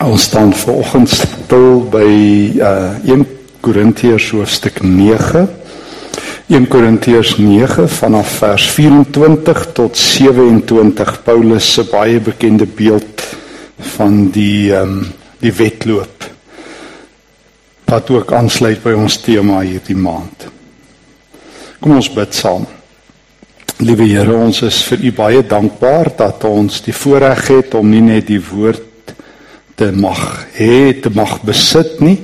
Ons staan vanoggend stil by uh 1 Korintiërs hoofstuk 9. 1 Korintiërs 9 vanaf vers 24 tot 27 Paulus se baie bekende beeld van die ehm um, die wedloop wat ook aansluit by ons tema hierdie maand. Kom ons bid saam. Liewe Here, ons is vir U baie dankbaar dat ons die voorreg het om nie net die woord te mag hê, te mag besit nie,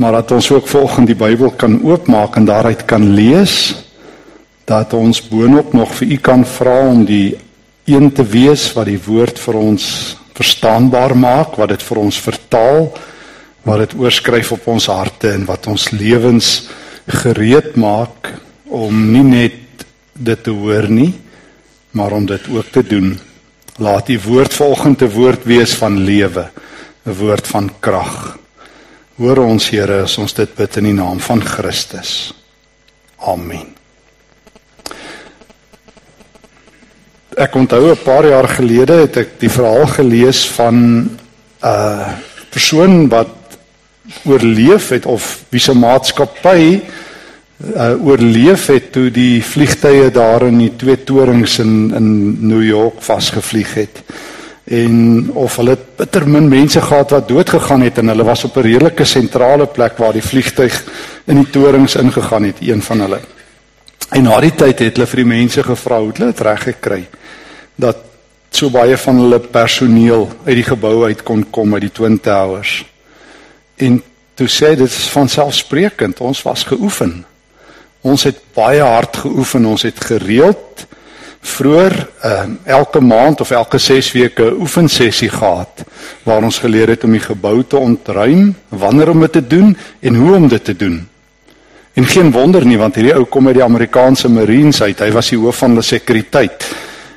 maar dat ons ook volgens die Bybel kan oopmaak en daaruit kan lees dat ons boonop nog vir u kan vra om die een te wees wat die woord vir ons verstaanbaar maak, wat dit vir ons vertaal, wat dit oorskryf op ons harte en wat ons lewens gereed maak om nie net dit te hoor nie, maar om dit ook te doen. Laat die woord volgende woord wees van lewe, 'n woord van krag. Hoor ons Here as ons dit bid in die naam van Christus. Amen. Ek onthou 'n paar jaar gelede het ek die verhaal gelees van 'n uh, persoon wat oorleef het of wie se maatskappy uh, oorleef het toe die vliegtye daar in die twee torings in in New York vasgevlieg het en of hulle bitter min mense gehad wat dood gegaan het en hulle was op 'n redelike sentrale plek waar die vliegtyg in die torings ingegaan het een van hulle. En na die tyd het hulle vir die mense gevra hoe hulle dit reg gekry dat so baie van hulle personeel uit die gebou uit kon kom uit die twin towers. En toe sê dit is van selfsprekend ons was geoefen. Ons het baie hard geoefen ons het gereeld vroeër uh, elke maand of elke 6 weke oefensessie gehad waar ons geleer het om die gebou te ontruim, wanneer om dit te doen en hoe om dit te doen. En geen wonder nie want hierdie ou kom uit die Amerikaanse Marines uit. Hy was die hoof van die sekuriteit.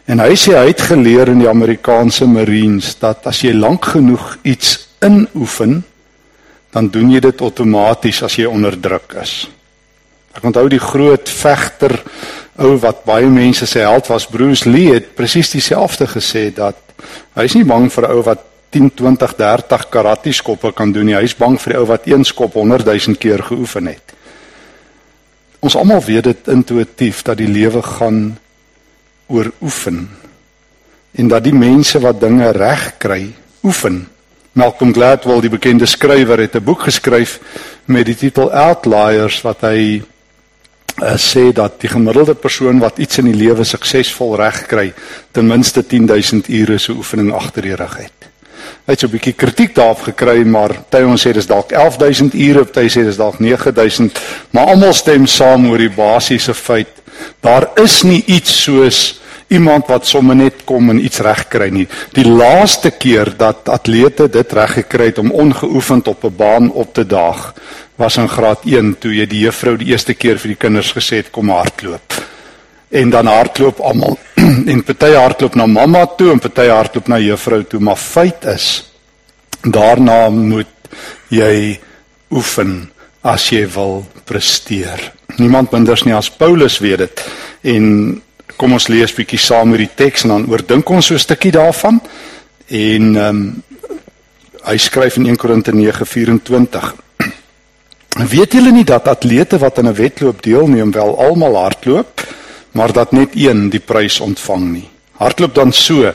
En hy sê hy het geleer in die Amerikaanse Marines dat as jy lank genoeg iets inoefen, dan doen jy dit outomaties as jy onder druk is. Ek onthou die groot vegter ou wat baie mense sê held was Bruce Lee het presies dieselfde gesê dat hy is nie bang vir 'n ou wat 10, 20, 30 karate skoppe kan doen nie. Hy is bang vir die ou wat een skop 100 000 keer geoefen het. Ons almal weet dit intuïtief dat die lewe gaan oor oefen en dat die mense wat dinge reg kry, oefen. Malcolm Gladwell, die bekende skrywer, het 'n boek geskryf met die titel Outliers wat hy uh, sê dat die gemiddelde persoon wat iets in die lewe suksesvol regkry, ten minste 10000 ure se oefening agter die rug het. Hy het so 'n bietjie kritiek daarop gekry, maar party ons sê dis dalk 11000 ure, party sê dis dalk 9000, maar almal stem saam oor die basiese feit daar is nie iets soos iemand wat sommer net kom en iets reg kry nie. Die laaste keer dat atlete dit reg gekry het om ongeoefend op 'n baan op te daag, was in graad 1 toe jy die juffrou die eerste keer vir die kinders gesê het kom hardloop. En dan hardloop almal en party hardloop na mamma toe en party hardloop na juffrou toe, maar feit is daarna moet jy oefen as jy wil presteer. Niemand minders nie as Paulus weet dit. En kom ons lees bietjie saam hierdie teks en dan oordink ons so 'n stukkie daarvan. En ehm um, hy skryf in 1 Korinte 9:24. Weet julle nie dat atlete wat aan 'n wedloop deelneem wel almal hardloop, maar dat net een die prys ontvang nie? Hardloop dan so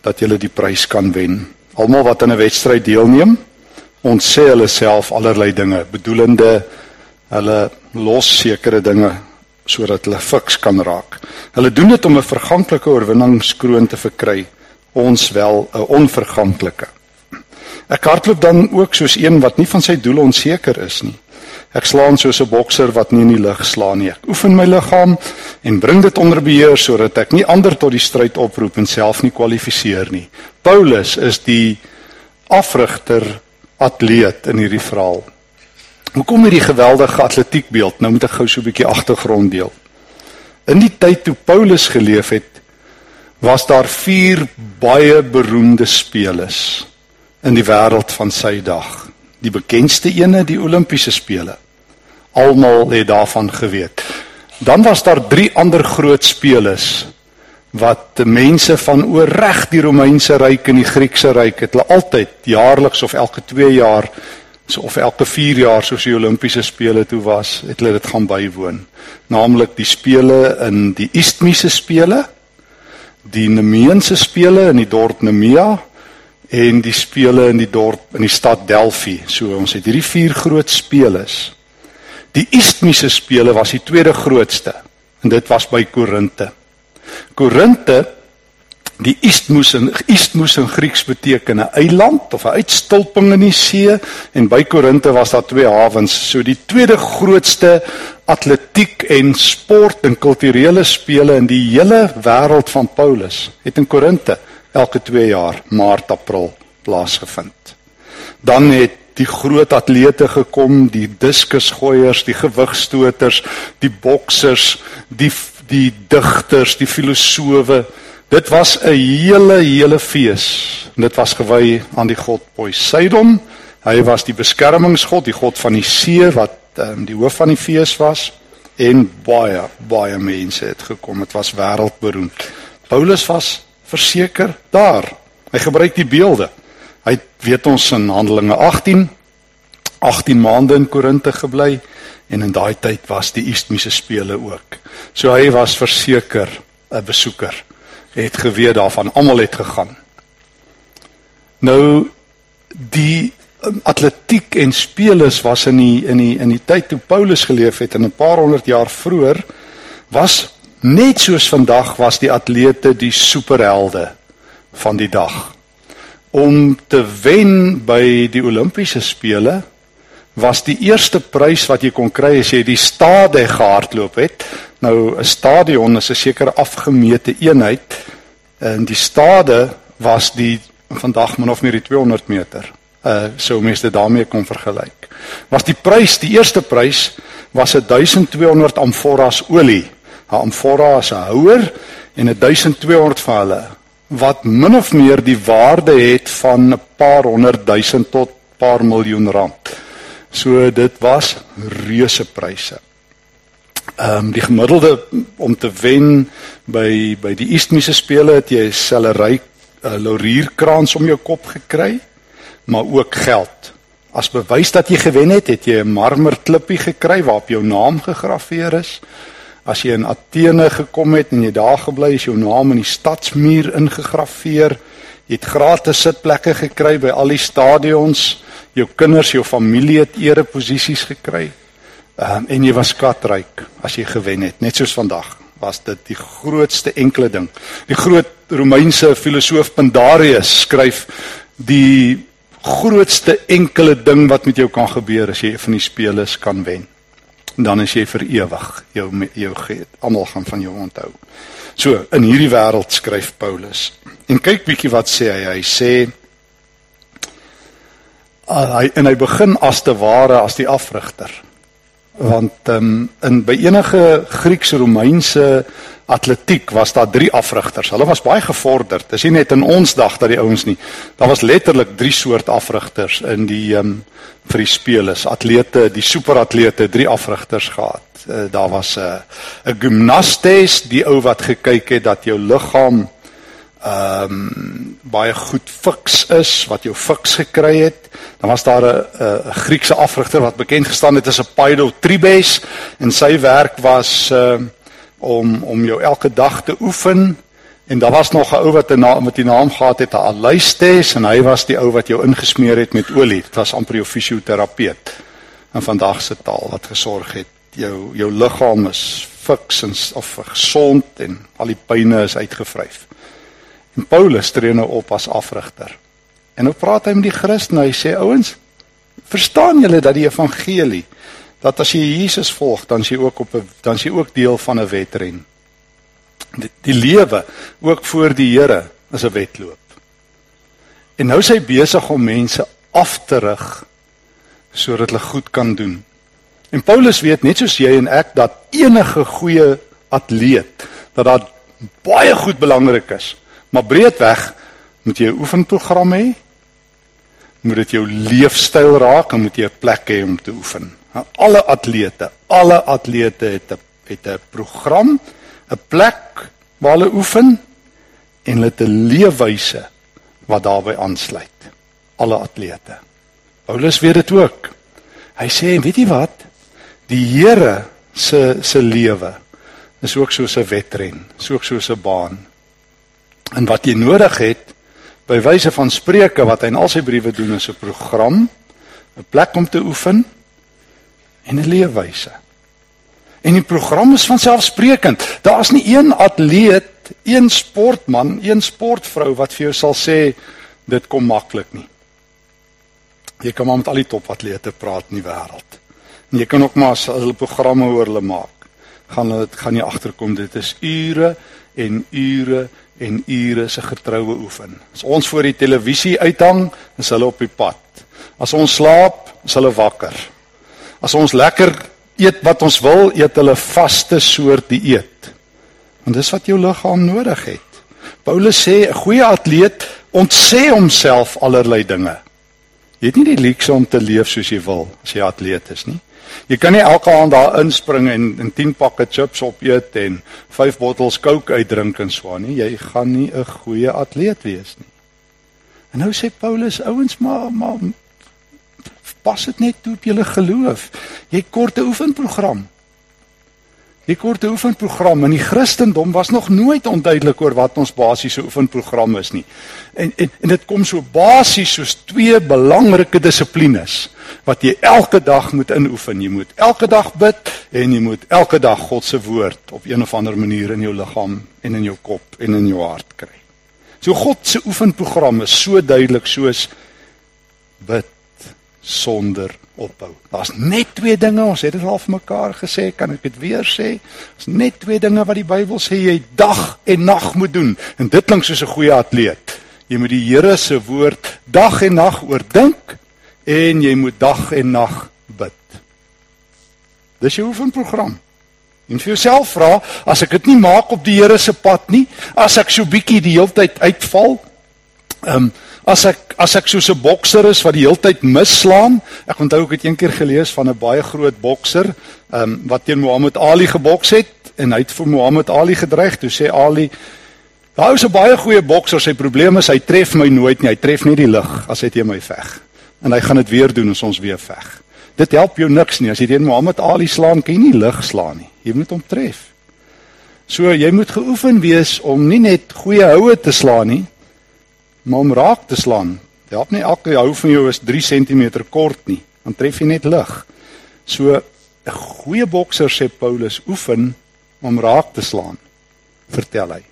dat jy die prys kan wen. Almal wat aan 'n wedstryd deelneem, ons sê hulle self allerlei dinge, bedoelende hulle los sekere dinge sodat hulle fiks kan raak. Hulle doen dit om 'n verganklike oorwinningskroon te verkry, ons wel 'n onverganklike. Ek hardloop dan ook soos een wat nie van sy doel onseker is nie. Ek slaan soos 'n bokser wat nie in die lug slaan nie. Ek oefen my liggaam en bring dit onder beheer sodat ek nie ander tot die stryd oproep en self nie kwalifiseer nie. Paulus is die afrigter atleet in hierdie verhaal. Hoekom hierdie geweldige atletiekbeeld? Nou moet ek gou so 'n bietjie agtergrond deel. In die tyd toe Paulus geleef het, was daar vier baie beroemde spelers in die wêreld van sy dag. Die bekendste ene, die Olimpiese spele. Almal het daarvan geweet. Dan was daar drie ander groot spelers wat mense van oor reg die Romeinse ryk en die Griekse ryk het hulle altyd jaarliks of elke 2 jaar so of elke 4 jaar soos die Olimpiese spele toe was, het hulle dit gaan bywoon. Naamlik die spele in die Isthmiese spele, die Nemeense spele in die dorp Nemea en die spele in die dorp in die stad Delphi. So ons het hierdie vier groot speles. Die Isthmiese spele was die tweede grootste en dit was by Korinte. Korinte die Isthmus in Isthmus in Grieks beteken 'n eiland of 'n uitstulping in die see en by Korinte was daar twee hawens. So die tweede grootste atletiek en sport en kulturele spele in die hele wêreld van Paulus het in Korinte elke 2 jaar maart april plaasgevind. Dan het die groot atlete gekom, die diskusgooiers, die gewigstoters, die boksers, die die digters, die filosowe. Dit was 'n hele hele fees. Dit was gewy aan die god Poseidon. Hy was die beskermingsgod, die god van die see wat um, die hoof van die fees was en baie baie mense het gekom. Dit was wêreldberoemd. Paulus was verseker daar. Hy gebruik die beelde. Hy weet ons in Handelinge 18 18 maande in Korinte gebly en in daai tyd was die Isthmiese spele ook. So hy was verseker 'n besoeker. Het geweet daarvan almal het gegaan. Nou die um, atletiek en speles was in die in die in die tyd toe Paulus geleef het en 'n paar honderd jaar vroeër was net soos vandag was die atlete die superhelde van die dag. Om te wen by die Olimpiese spele was die eerste prys wat jy kon kry as jy die stade gehardloop het. Nou 'n stadion is 'n sekere afgemete eenheid en die stade was die vandag min of meer die 200 meter. Uh sou mense daarmee kon vergelyk. Was die prys, die eerste prys was 1200 amforas olie. 'n Amfora is 'n houer en 1200 van hulle wat min of meer die waarde het van 'n paar honderd duisend tot paar miljoen rand. So dit was reuse pryse. Ehm um, die gemiddelde om te wen by by die Isthmiese spele het jy 'n selery 'n uh, laurierkrans om jou kop gekry, maar ook geld. As bewys dat jy gewen het, het jy 'n marmerklippie gekry waarop jou naam gegraveer is. As jy in Athene gekom het en jy daar gebly is, jou naam in die stadsmuur ingegraveer. Jy het gratis sitplekke gekry by al die stadions jou kinders, jou familie het ereposisies gekry. Ehm um, en jy was skatryk as jy gewen het, net soos vandag was dit die grootste enkele ding. Die groot Romeinse filosoof Pandarius skryf die grootste enkele ding wat met jou kan gebeur as jy van die spele kan wen. En dan is jy vir ewig jou jou almal gaan van jou onthou. So in hierdie wêreld skryf Paulus. En kyk bietjie wat sê hy. Hy sê uh, hy en hy begin as te ware as die afrigter. Want um, in by enige Grieks-Romeinse atletiek was daar drie afrigters. Hulle was baie gevorderd. Dis nie net in ons dag dat die ouens nie. Daar was letterlik drie soort afrigters in die um, vir die speles. Atlete, die superatlete, drie afrigters gehad. Uh, daar was 'n uh, 'n gimnastes, die ou wat gekyk het dat jou liggaam ehm um, baie goed fiks is wat jou fiks gekry het. Dan was daar 'n 'n Griekse afrigter wat bekend gestaan het as 'n Paidotribes en sy werk was ehm uh, om om jou elke dag te oefen en daar was nog 'n ou wat 'n naam met die naam gehad het, 'n Aleistes en hy was die ou wat jou ingesmeer het met olie. Dit was amper jou fisioterapeut in vandag se taal wat gesorg het jou jou liggaam is fiks en of gesond en al die pynne is uitgevryf. En Paulus tree nou op as afrigter. En nou praat hy met die Christene, hy sê ouens, verstaan julle dat die evangelie dat as jy Jesus volg, dan is jy ook op 'n dan is jy ook deel van 'n wedren. Die, die lewe ook voor die Here is 'n wedloop. En nou is hy besig om mense af te rig sodat hulle goed kan doen. En Paulus weet net soos jy en ek dat enige goeie atleet dat dit baie goed belangrik is Maar breedweg moet jy 'n oefenprogram hê. Moet dit jou leefstyl raak en moet jy 'n plek hê om te oefen. Nou, alle atlete, alle atlete het 'n het 'n program, 'n plek waar hulle oefen en hulle te leefwyse wat daarbey aansluit. Alle atlete. Paulus weet dit ook. Hy sê, weet jy wat? Die Here se se lewe is ook soos 'n wedren, soos soos 'n baan. En wat jy nodig het by wyse van spreuke wat hy in al sy briewe doen is 'n program, 'n plek om te oefen en 'n leefwyse. En die program is van selfsprekend. Daar's nie een atleet, een sportman, een sportvrou wat vir jou sal sê dit kom maklik nie. Jy kan maar met al die topatlete praat in die wêreld. En jy kan ook maar as hulle programme oor hulle maak, gaan hulle gaan jy agterkom dit is ure en ure en ure se getroue oefen. As ons voor die televisie uithang, is hulle op die pad. As ons slaap, is hulle wakker. As ons lekker eet wat ons wil, eet hulle vaste soort dieet. Want dis wat jou liggaam nodig het. Paulus sê 'n goeie atleet ontsê homself allerlei dinge. Jy het nie die luukse om te leef soos jy wil as jy atleet is nie. Jy kan nie elke aand daar inspring en in 10 pakke chips opeet en 5 bottels Coke uitdrink en aan nie. Jy gaan nie 'n goeie atleet wees nie. En nou sê Paulus, ouens maar maar pas dit net toe op julle geloof. Jy kort 'n oefenprogram. Jy kort 'n oefenprogram in die Christendom was nog nooit onduidelik oor wat ons basiese oefenprogram is nie. En en en dit kom so basies soos twee belangrike dissiplines wat jy elke dag moet inoefen. Jy moet elke dag bid en jy moet elke dag God se woord op een of ander manier in jou liggaam en in jou kop en in jou hart kry. So God se oefenprogram is so duidelik soos bid sonder ophou. Daar's net twee dinge, ons het dit al vir mekaar gesê, kan ek dit weer sê? Daar's net twee dinge wat die Bybel sê jy dag en nag moet doen. En dit klink soos 'n goeie atleet. Jy moet die Here se woord dag en nag oordink en jy moet dag en nag bid. Dis jou oefenprogram. En vir jouself vra, as ek dit nie maak op die Here se pad nie, as ek so bietjie die hele tyd uitval, ehm um, as ek as ek soos 'n bokser is wat die hele tyd misslaan. Ek onthou ek het eendag gelees van 'n baie groot bokser, ehm um, wat teen Muhammad Ali geboks het en hy het vir Muhammad Ali gedreig. Toe sê Ali: "Daai is 'n baie goeie bokser, sy probleem is hy tref my nooit nie. Hy tref nie die lig as hy teen my veg. En hy gaan dit weer doen as ons weer veg. Dit help jou niks nie as jy teen Muhammad Ali slaan, kan jy nie lig slaan nie. Jy moet hom tref." So jy moet geoefen wees om nie net goeie houe te slaan nie, maar om raak te slaan. Help nie elke hou van jou is 3 cm kort nie, dan tref jy net lig. So 'n goeie bokser sê Paulus oefen om raak te slaan, vertel hy.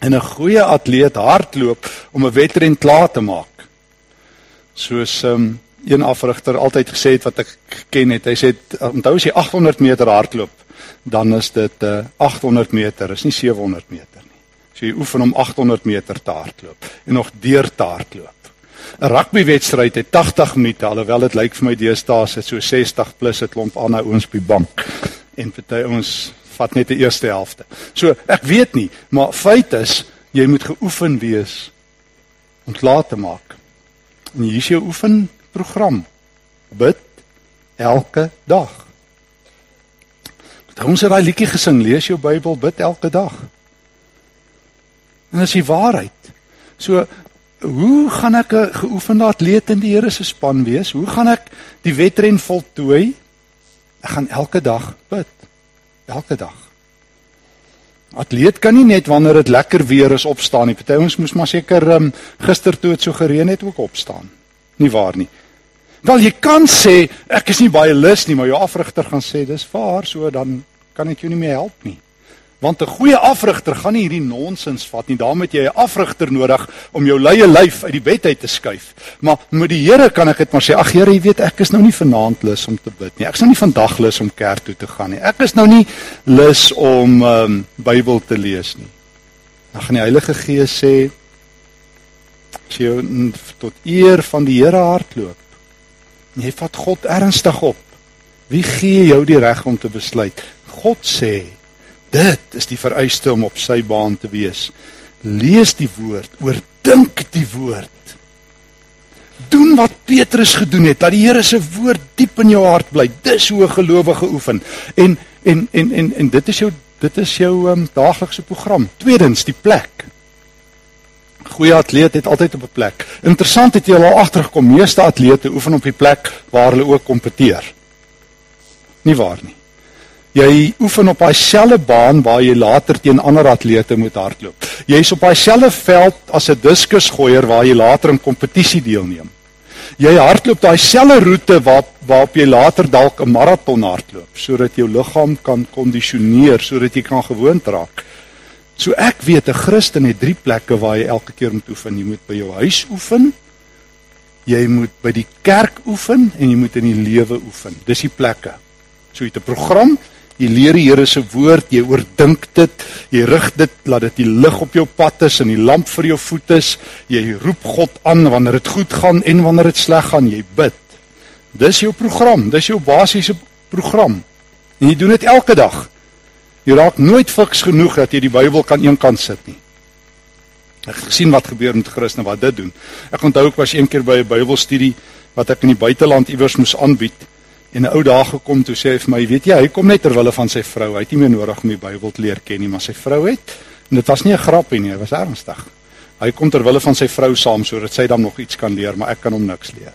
En 'n goeie atleet hardloop om 'n wedren klaar te maak. Soos um, een afrigter altyd gesê het wat ek ken het, hy sê onthou as jy 800 meter hardloop, dan is dit uh, 800 meter, is nie 700 meter. So jy oefen om 800 meter te hardloop en nog deur te hardloop. 'n Rugbywedstryd het 80 minute, alhoewel dit lyk vir my deesdae is dit so 60 plus 'n klomp ander ouens op die bank. En party ons vat net die eerste helfte. So ek weet nie, maar feit is jy moet geoefen wees om klaar te maak. En hier is jou oefenprogram. Bid elke dag. Ons het daai liedjie gesing, lees jou Bybel, bid elke dag. En dis die waarheid. So hoe gaan ek 'n geoefende atleet in die Here se span wees? Hoe gaan ek die wedren voltooi? Ek gaan elke dag bid. Elke dag. Atleet kan nie net wanneer dit lekker weer is opstaan nie. Party ons moes maar seker um, gister toe dit so gereën het ook opstaan. Nie waar nie. Wel jy kan sê ek is nie baie lus nie, maar jou afrigter gaan sê dis waar, so dan kan ek jou nie meer help nie. Want 'n goeie afrigter gaan nie hierdie nonsens vat nie. Daarom het jy 'n afrigter nodig om jou leie lyf uit die bed uit te skuif. Maar met die Here kan ek dit maar sê, ag Here, jy weet ek is nou nie vanaand lus om te bid nie. Ek is nou nie vandag lus om kerk toe te gaan nie. Ek is nou nie lus om ehm um, Bybel te lees nie. Dan gaan die Heilige Gees sê as jy tot eer van die Here hardloop. Jy vat God ernstig op. Wie gee jou die reg om te besluit? God sê Dit is die vereiste om op sy baan te wees. Lees die woord, oordink die woord. Doen wat Petrus gedoen het, dat die Here se woord diep in jou hart bly. Dis hoe 'n gelowige oefen. En en en en en dit is jou Dit is jou um, daaglikse program. Tweedens, die plek. Goeie atleet het altyd op 'n plek. Interessant het jy al agtergekom, meeste atlete oefen op die plek waar hulle ook kompeteer. Nie waar nie. Jy oefen op daai selfde baan waar jy later teen ander atlete moet hardloop. Jy's op daai selfde veld as 'n diskusgooier waar jy later in kompetisie deelneem. Jy hardloop daai selfde roete waar waarop jy later dalk 'n maraton hardloop sodat jou liggaam kan kondisioneer sodat jy kan gewoond raak. So ek weet 'n Christen het drie plekke waar jy elke keer moet oefen. Jy moet by jou huis oefen. Jy moet by die kerk oefen en jy moet in die lewe oefen. Dis die plekke. So jy het 'n program, jy leer die Here se woord, jy oordink dit, jy rig dit laat dit die lig op jou pad is en die lamp vir jou voet is. Jy roep God aan wanneer dit goed gaan en wanneer dit sleg gaan, jy bid. Dis jou program, dis jou basiese program. En jy doen dit elke dag. Jy raak nooit fiks genoeg dat jy die Bybel kan eenkant sit nie. Ek het gesien wat gebeur met Christene wat dit doen. Ek onthou ek was eendag by 'n Bybelstudie wat ek in die buiteland iewers moes aanbied en 'n ou daar gekom toe sê hy vir my, weet jy, hy kom net ter wille van sy vrou. Hy het nie meer nodig om die Bybel te leer ken nie, maar sy vrou het. En dit was nie 'n grapie nie, dit was ernstig. Hy kom ter wille van sy vrou saam sodat sy dan nog iets kan leer, maar ek kan hom niks leer.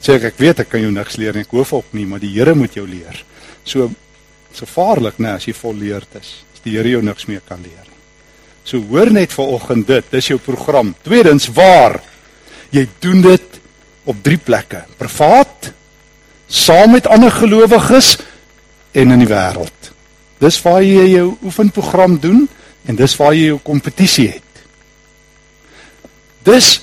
Sê ek, ek weet ek kan jou niks leer nie, ek hoef ook nie, maar die Here moet jou leer. So so vaarlik nê as jy volleerd is. As die Here jou niks meer kan leer. So hoor net vanoggend dit, dis jou program. Tweedens, waar? Jy doen dit op drie plekke. Privaat, saam met ander gelowiges en in die wêreld. Dis waar jy jou oefenprogram doen en dis waar jy jou kompetisie het. Dis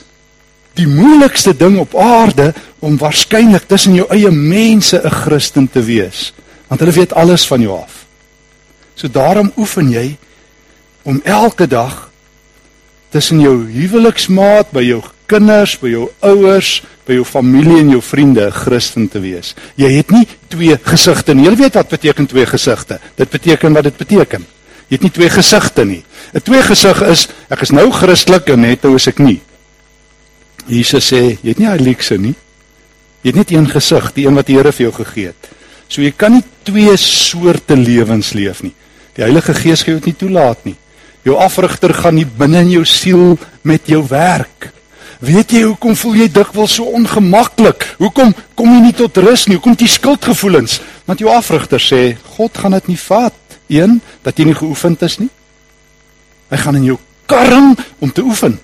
die moeilikste ding op aarde om waarskynlik tussen jou eie mense 'n Christen te wees want hulle weet alles van jou af. So daarom oefen jy om elke dag tussen jou huweliksmaat, by jou kinders, by jou ouers, by jou familie en jou vriende 'n Christen te wees. Jy het nie twee gesigte nie. Jy weet wat beteken twee gesigte? Dit beteken wat dit beteken. Jy het nie twee gesigte nie. 'n Twee gesig is ek is nou Christelik en net nou is ek nie. Jesus sê, jy het nie hy leekse nie. Jy het net een gesig, die een wat die Here vir jou gegee het. So jy kan nie twee soorte lewens leef nie. Die Heilige Gees gee dit nie toelaat nie. Jou afrigter gaan nie binne in jou siel met jou werk. Weet jy hoekom voel jy dikwels so ongemaklik? Hoekom kom jy nie tot rus nie? Hoekom jy skuldgevoelens? Want jou afrigter sê God gaan dit nie vat. Een, dat jy nie geoefend is nie. Hy gaan in jou karm om te oefen.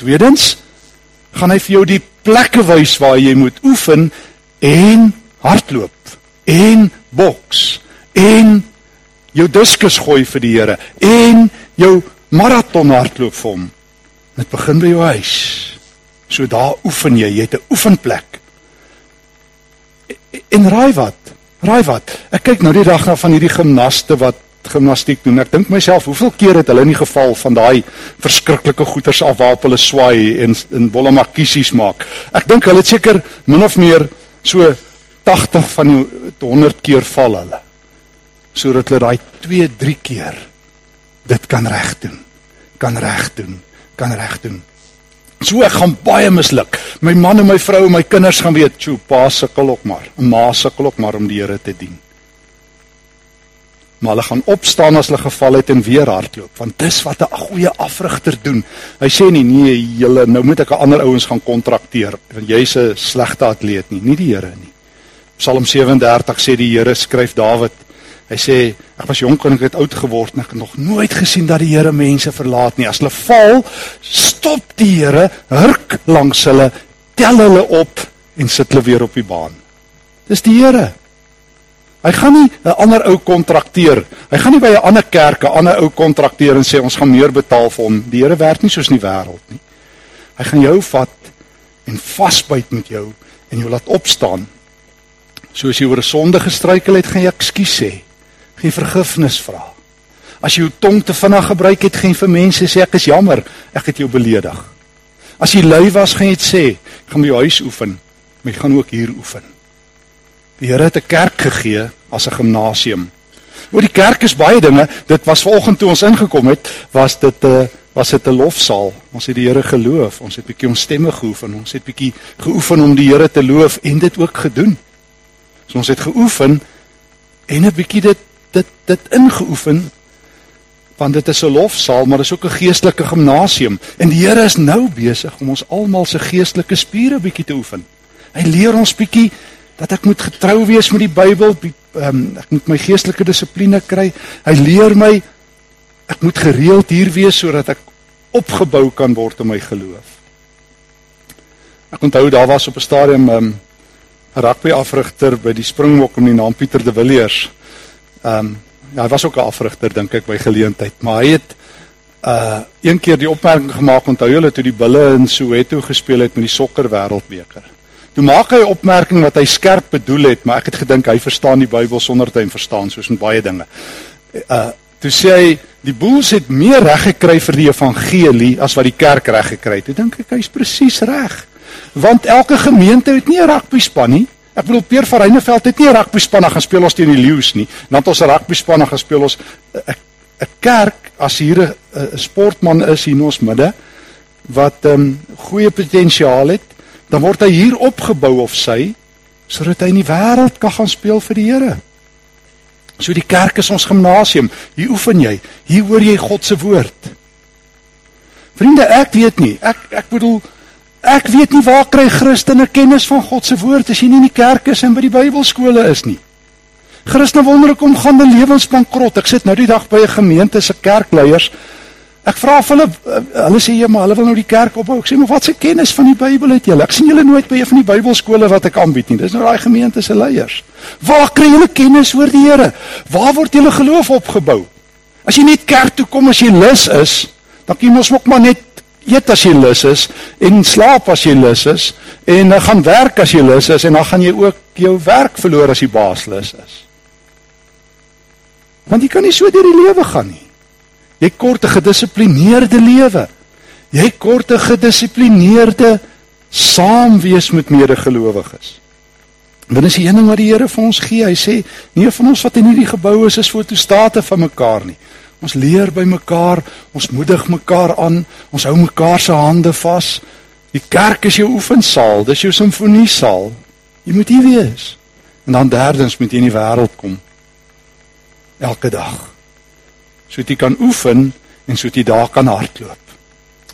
Tweedens, gaan hy vir jou die plekke wys waar jy moet oefen en hardloop en boks en jou diskus gooi vir die Here en jou maraton hardloop vir hom. Dit begin by jou huis. So daar oefen jy, jy het 'n oefenplek. En raai wat? Raai wat? Ek kyk nou die dag na van hierdie gimnaste wat gimnastiek doen. Ek dink myself, hoeveel keer het hulle in die geval van daai verskriklike goeters af waar hulle swaai en in bolle makkiesies maak. Ek dink hulle het seker min of meer so 80 van die 100 keer val hulle. Sodat hulle daai 2, 3 keer dit kan reg doen. Kan reg doen. Kan reg doen. So ek gaan baie misluk. My man en my vrou en my kinders gaan weet, "Tjoe, pa sukkel ook maar. Ma sukkel ook maar om die Here te dien." Maar hulle gaan opstaan as hulle geval het en weer hardloop, want dis wat 'n goeie afrigter doen. Hy sê nie, "Nee, julle, nou moet ek 'n ander ouens gaan kontrakteer, want jy's 'n slegte atleet nie, nie die Here nie." Psalm 37 sê die Here skryf Dawid. Hy sê ek was jonk en ek het oud geword en ek het nog nooit gesien dat die Here mense verlaat nie. As hulle val, stop die Here, hurk langs hulle, tel hulle op en sit hulle weer op die baan. Dis die Here. Hy gaan nie 'n ander ou kontrakteer. Hy gaan nie by 'n ander kerk 'n ander ou kontrakteer en sê ons gaan meer betaal vir hom. Die Here werk nie soos in die wêreld nie. Hy gaan jou vat en vasbyt met jou en jou laat opstaan Soos jy oor 'n sonde gestruikel het, gaan jy ekskuus sê. Geen vergifnis vra. As jy jou tong te vinnig gebruik het, gaan jy vir mense sê ek is jammer, ek het jou beledig. As jy lui was, gaan jy dit sê, ek gaan by jou huis oefen, maar jy gaan ook hier oefen. Die Here het 'n kerk gegee as 'n gimnasium. Oor die kerk is baie dinge. Dit was vanoggend toe ons ingekom het, was dit 'n uh, was dit 'n lofsaal. Ons het die Here geloof. Ons het bietjie ons stemme geoefen. Ons het bietjie geoefen om die Here te loof en dit ook gedoen. So ons het geoefen en 'n bietjie dit dit dit ingeoefen want dit is 'n lofsaal, maar dit is ook 'n geestelike gimnasium en die Here is nou besig om ons almal se geestelike spiere bietjie te oefen. Hy leer ons bietjie dat ek moet getrou wees met die Bybel, um, ek moet my geestelike dissipline kry. Hy leer my ek moet gereeld hier wees sodat ek opgebou kan word in my geloof. Ek onthou daar was op 'n stadium 'n um, rugby afrigter by die Springbok met die naam Pieter de Villiers. Ehm um, ja, hy was ook 'n afrigter dink ek by geleentheid, maar hy het uh een keer die opmerking gemaak onthou julle toe die Bulle in Soweto gespeel het met die sokker wêreldbeker. Toe maak hy 'n opmerking wat hy skerp bedoel het, maar ek het gedink hy verstaan die Bybel sonder dat hy verstaan soos met baie dinge. Uh toe sê hy die Bulls het meer reg gekry vir die evangelie as wat die kerk reg gekry het. Ek dink ek hy's presies reg. Want elke gemeente het nie 'n rugby span nie. Ek bedoel Peer van Reyneveld het nie 'n rugby span gaan speel ons teen die Lions nie. Dan het ons 'n rugby span gaan speel ons 'n kerk as hier 'n 'n sportman is hier in ons midde wat ehm um, goeie potensiaal het, dan word hy hier opgebou of sy sodat hy in die wêreld kan gaan speel vir die Here. So die kerk is ons gimnasium. Hier oefen jy. Hier hoor jy God se woord. Vriende, ek weet nie. Ek ek bedoel Ek weet nie waar kry Christene kennis van God se woord as jy nie in die kerk is en by die Bybelskole is nie. Christene wonder hoekom gaan hulle lewens bankrot. Ek sit nou die dag by 'n gemeente se kerkleiers. Ek vra vir hulle eh, hulle sê ja, maar hulle wil nou die kerk opbou. Ek sê maar wat se kennis van die Bybel het julle? Ek sien julle nooit by een van die Bybelskole wat ek aanbied nie. Dis nou daai gemeente se leiers. Waar kry julle kennis oor die Here? Waar word julle geloof opgebou? As jy net kerk toe kom as jy lus is, dan kan jy mos ook maar net eet as jy lus is en slaap as jy lus is en dan gaan werk as jy lus is en dan gaan jy ook jou werk verloor as jy baas lus is. Want jy kan nie so deur die lewe gaan nie. Jy kort 'n gedissiplineerde lewe. Jy kort 'n gedissiplineerde saamwees met medegelowiges. Dit is die een ding wat die Here vir ons gee. Hy sê: "Nie van ons wat in hierdie gebou is is fotostate van mekaar nie." Ons leer by mekaar, ons moedig mekaar aan, ons hou mekaar se hande vas. Die kerk is jou oefensaal, dis jou simfoniesaal. Jy moet hier wees. En dan derdens moet jy in die wêreld kom. Elke dag. Sodat jy kan oefen en sodat jy daar kan hardloop.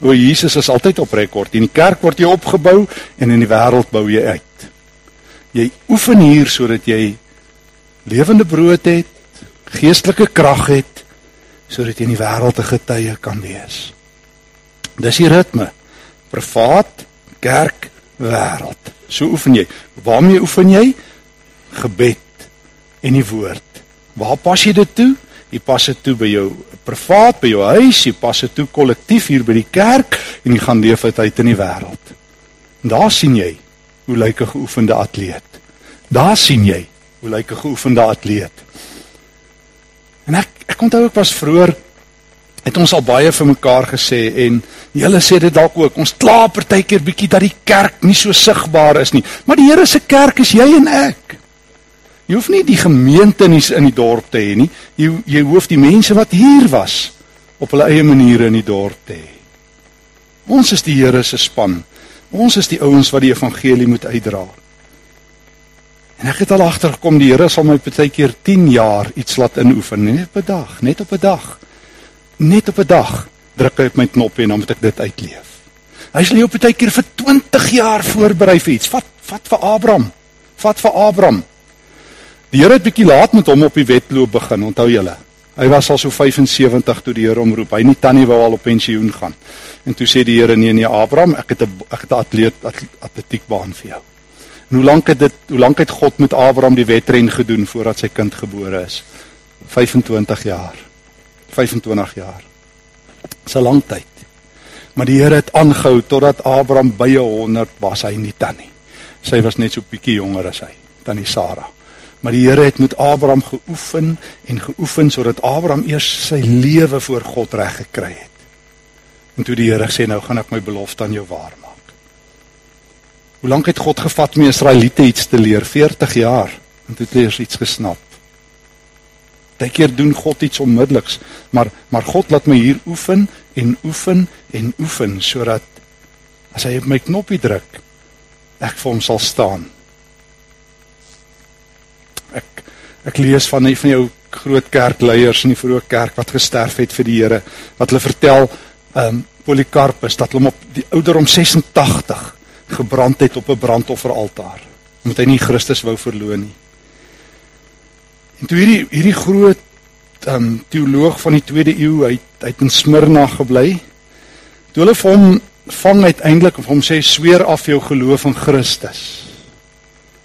O Jesus is altyd op rekord. In die kerk word jy opgebou en in die wêreld bou jy uit. Jy oefen hier sodat jy lewende brood het, geestelike krag het sodat jy in die wêreld 'n getuie kan wees. Dis die ritme. Privaat, kerk, wêreld. So oefen jy. Waarmee oefen jy? Gebed en die woord. Waar pas jy dit toe? Jy pas dit toe by jou privaat, by jou huis, jy pas dit toe kollektief hier by die kerk en jy gaan leef dit uit in die wêreld. En daar sien jy hoe lyk 'n geoefende atleet. Daar sien jy hoe lyk 'n geoefende atleet. En ek ek onthou ek was vroeër het ons al baie vir mekaar gesê en julle sê dit dalk ook ons kla partykeer bietjie dat die kerk nie so sigbaar is nie. Maar die Here se kerk is jy en ek. Jy hoef nie die gemeente in die, in die dorp te hê nie. Jy jy hoef die mense wat hier was op hulle eie maniere in die dorp te hê. Ons is die Here se span. Ons is die ouens wat die evangelie moet uitdra. En ek het al agtergekom die Here sal my partykeer 10 jaar iets laat inoefen, net op 'n dag, net op 'n dag. Net op 'n dag druk hy op my knop en dan moet ek dit uitleef. Hy sal jou partykeer vir 20 jaar voorberei vir iets. Vat vat vir Abraham. Vat vir Abraham. Die Here het bietjie laat met hom op die wedloop begin, onthou julle. Hy was al so 75 toe die Here hom roep. Hy nie tannie wou al op pensioen gaan. En toe sê die Here nee nee Abraham, ek het 'n ek het 'n atleet atletiekbaan vir jou. En hoe lank het dit hoe lank het God met Abraham die wedren gedoen voordat sy kind gebore is? 25 jaar. 25 jaar. Dis 'n lang tyd. Maar die Here het aangehou totdat Abraham by 100 was hy nie tannie. Sy was net so bietjie jonger as hy, tannie Sara. Maar die Here het met Abraham geoefen en geoefen sodat Abraham eers sy lewe voor God reg gekry het. En toe die Here sê nou gaan ek my belofte aan jou waar maak. Hoe lank het God gevat om die Israeliete iets te leer? 40 jaar. En toe het hulle iets gesnap. Partykeer doen God iets onmiddelliks, maar maar God laat my hier oefen en oefen en oefen sodat as hy op my knoppie druk, ek vir hom sal staan. Ek ek lees van een van jou groot kerkleiers in die vroeë kerk wat gesterf het vir die Here wat hulle vertel ehm um, Polycarpus dat hom op die ouderdom 86 gebrand het op 'n brandofferaltaar omdat hy nie Christus wou verloon nie. En toe hierdie hierdie groot ehm um, teoloog van die 2de eeu hy hy het in Smyrna gebly. Toe hulle vir hom vang uiteindelik of hom sê sweer af jou geloof in Christus.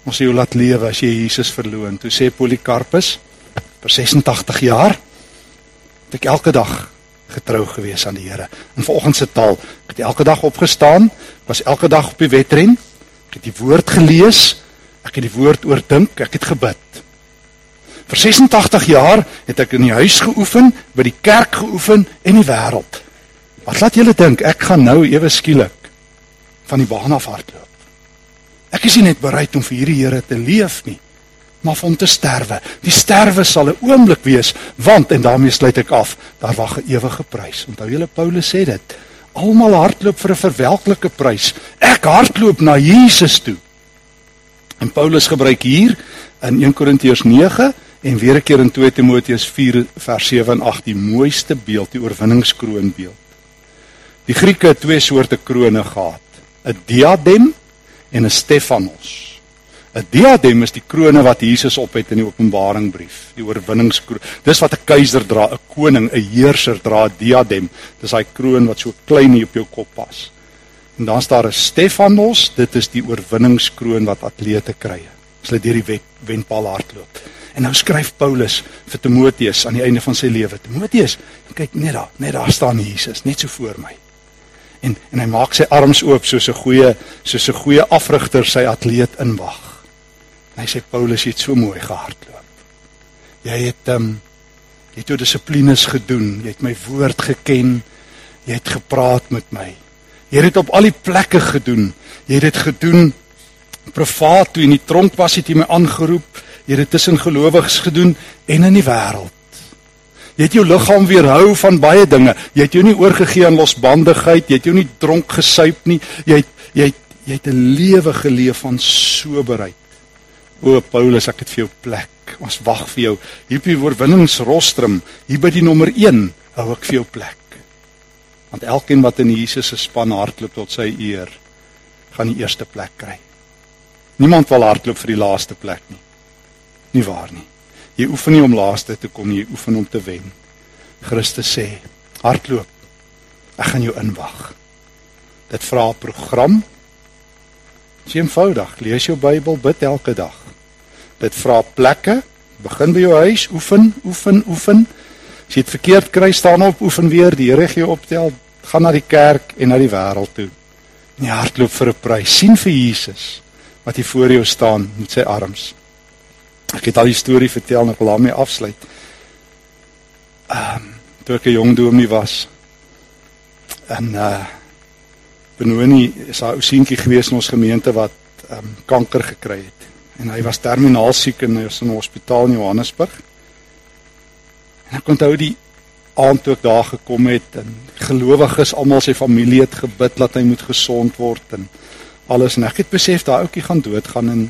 Ons sê jy laat lewe as jy Jesus verloon. Toe sê Polycarpus vir 86 jaar het ek elke dag getrou gewees aan die Here. In vanoggend se taal, ek het elke dag opgestaan, was elke dag op die wedren, ek het die woord gelees, ek het die woord oordink, ek het gebid. Vir 86 jaar het ek in die huis geoefen, by die kerk geoefen en die wêreld. Wat laat julle dink ek gaan nou ewe skielik van die baan af hardloop? Ek is nie net bereid om vir hierdie Here te leef nie, maar om te sterwe. Die sterwe sal 'n oomblik wees, want en daarmee sluit ek af, daar wag 'n ewige prys. Onthou julle Paulus sê dit. Almal hardloop vir 'n verwelklike prys. Ek hardloop na Jesus toe. En Paulus gebruik hier in 1 Korintiërs 9 en weer 'n keer in 2 Timoteus 4 vers 7 en 8 die mooiste beeld, die oorwinningskroonbeeld. Die Grieke het twee soorte krone gehad, 'n diadem en 'n stefanos. 'n Diadem is die krone wat Jesus op het in die Openbaringbrief, die oorwinningskroon. Dis wat 'n keiser dra, 'n koning, 'n heerser dra 'n diadem. Dis daai kroon wat so klein hier op jou kop pas. En dan is daar 'n stefanos, dit is die oorwinningskroon wat atlete kry as hulle deur die wenpaal hardloop. En nou skryf Paulus vir Timoteus aan die einde van sy lewe. Timoteus, kyk net daar, net daar staan Jesus, net so voor my en en hy maak sy arms oop soos 'n goeie soos 'n goeie afrigter sy atleet inwag. En hy sê Paulus het so mooi gehardloop. Jy het ehm um, jy het jou dissiplines gedoen, jy het my woord geken, jy het gepraat met my. Jy het dit op al die plekke gedoen. Jy het dit gedoen privaat toe in die tronk was het jy my aangeroep. Jy het dit tussen gelowiges gedoen en in die wêreld. Jy het jou liggaam weerhou van baie dinge. Jy het jou nie oorgegee aan losbandigheid, jy het jou nie dronk gesuip nie. Jy het jy het jy het 'n lewe geleef van soberheid. O Paulus, ek het vir jou plek. Ons wag vir jou. Hier op die oorwinningsrostrum, hier by die nommer 1, hou ek vir jou plek. Want elkeen wat in Jesus se span hardloop tot sy eer, gaan die eerste plek kry. Niemand wil hardloop vir die laaste plek nie. Nie waar nie. Jy oefen nie om laaste te kom nie, jy oefen om te wen. Christus sê: "Hardloop. Ek gaan jou inwag." Dit vra 'n program. Dis eenvoudig. Lees jou Bybel, bid elke dag. Dit vra plekke. Begin by jou huis, oefen, oefen, oefen. As jy dit verkeerd kry, staan op, oefen weer, die Here gee jou optel, gaan na die kerk en na die wêreld toe. Nie hardloop vir 'n prys. sien vir Jesus wat hier voor jou staan met sy arms. Ek het al die storie vertel en ek wil daarmee afsluit. Ehm um, toe ek 'n jong dominee was en uh Benoni is 'n ou seentjie gewees in ons gemeente wat ehm um, kanker gekry het en hy was terminaal siek en hy was in 'n hospitaal in Johannesburg. En ek onthou die aand toe ek daar gekom het en gelowiges almal sy familie het gebid dat hy moet gesond word en alles en ek het besef daai ouetjie gaan doodgaan en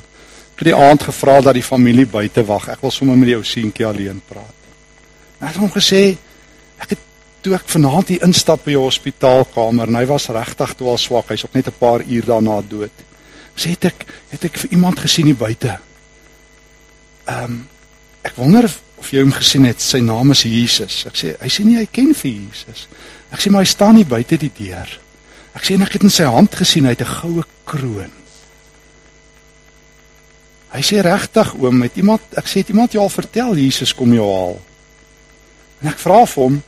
vir die aand gevra dat die familie buite wag. Ek wil sommer met die ou seentjie alleen praat. Ek het hom gesê ek het toe ek vanaand hier instap by die hospitaalkamer en hy was regtig toe al swak. Hy's op net 'n paar uur daarna dood. Sê het ek het ek vir iemand gesien hier buite. Ehm um, ek wonder of jy hom gesien het. Sy naam is Jesus. Ek sê hy sê nie hy ken vir Jesus. Ek sê maar hy staan hier buite die deur. Ek sê en ek het in sy hand gesien hy het 'n goue kroon. Hy sê regtig oom, het iemand ek sê het iemand jou al vertel Jesus kom jou haal. En ek vra vir hom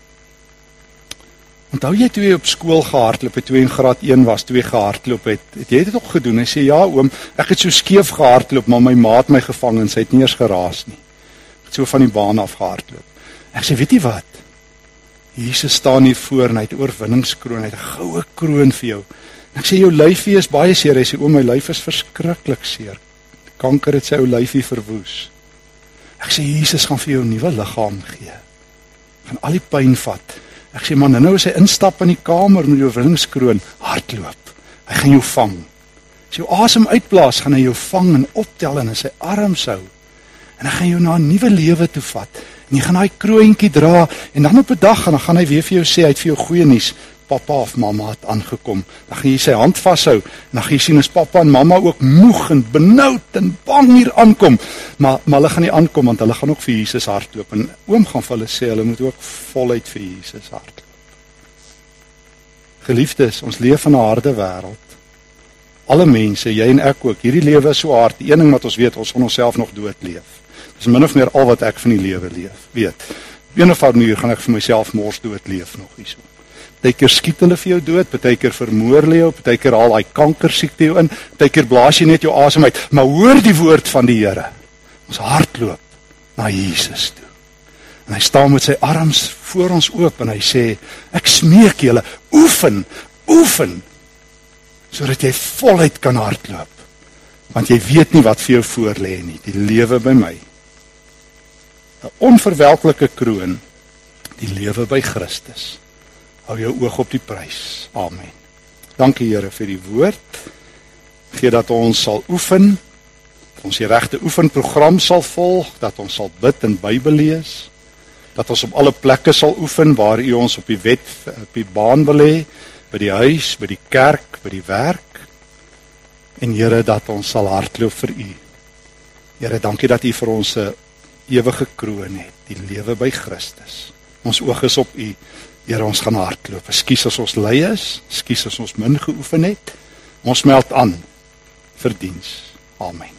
Onthou jy toe jy op skool gehardloop het, toe in graad 1 was, toe jy gehardloop het, het jy dit ook gedoen? Hy sê ja oom, ek het so skeef gehardloop, maar my maat my gevang en sy het nie eers geraas nie. Ek het so van die baan af gehardloop. Ek sê weet jy wat? Jesus staan hier voor en hy het 'n oorwinningskroon, hy het 'n goue kroon vir jou. En ek sê jou lyfie is baie seer. Hy sê oom, my lyf is verskriklik seer kanker het sy ou lyfie verwoes. Ek sê Jesus gaan vir jou 'n nuwe liggaam gee. Gaan al die pyn vat. Ek sê man, nou as hy instap in die kamer met jou wingskroon, hardloop. Hy gaan jou vang. As jy asem uitblaas, gaan hy jou vang en optel en in sy arms hou. En hy gaan jou na 'n nuwe lewe toe vat. En jy gaan daai kroontjie dra en dan op 'n dag en dan gaan hy weer vir jou sê hy het vir jou goeie nuus. Pappa of mamma het aangekom. Dan gaan jy sy hand vashou en dan gaan jy sien as pappa en mamma ook moeg en benoud en bang hier aankom. Maar maar hulle gaan nie aankom want hulle gaan ook vir Jesus hardloop en oom gaan vir hulle sê hulle moet ook voluit vir Jesus hardloop. Geliefdes, ons leef in 'n harde wêreld. Alle mense, jy en ek ook. Hierdie lewe is so hard. Die een ding wat ons weet, ons gaan onsself nog dood leef. Dis min of meer al wat ek van die lewe leef, weet. Een of ander uur gaan ek vir myself mors dood leef nog hierso. Partykeer skiet hulle vir jou dood, partykeer vermoor hulle jou, partykeer haal hy kanker siekte jou in, partykeer blaas jy net jou asem uit. Maar hoor die woord van die Here. Ons hardloop na Jesus toe. En hy staan met sy arms voor ons oop en hy sê ek smeek julle oefen oefen sodat jy voluit kan hardloop want jy weet nie wat vir jou voorlê nie die lewe by my 'n onverwelklike kroon die lewe by Christus hou jou oog op die prys amen dankie Here vir die woord gee dat ons sal oefen ons die regte oefenprogram sal volg dat ons sal bid en Bybel lees dat ons op alle plekke sal oefen waar u ons op die wet op die baan wil hê by die huis, by die kerk, by die werk. En Here dat ons sal hardloop vir u. Here, dankie dat u vir ons 'n ewige kroon het, die lewe by Christus. Ons oog is op u. Here, ons gaan hardloop. Ekskuus as ons lui is, ekskuus as ons min geoefen het. Ons meld aan vir diens. Amen.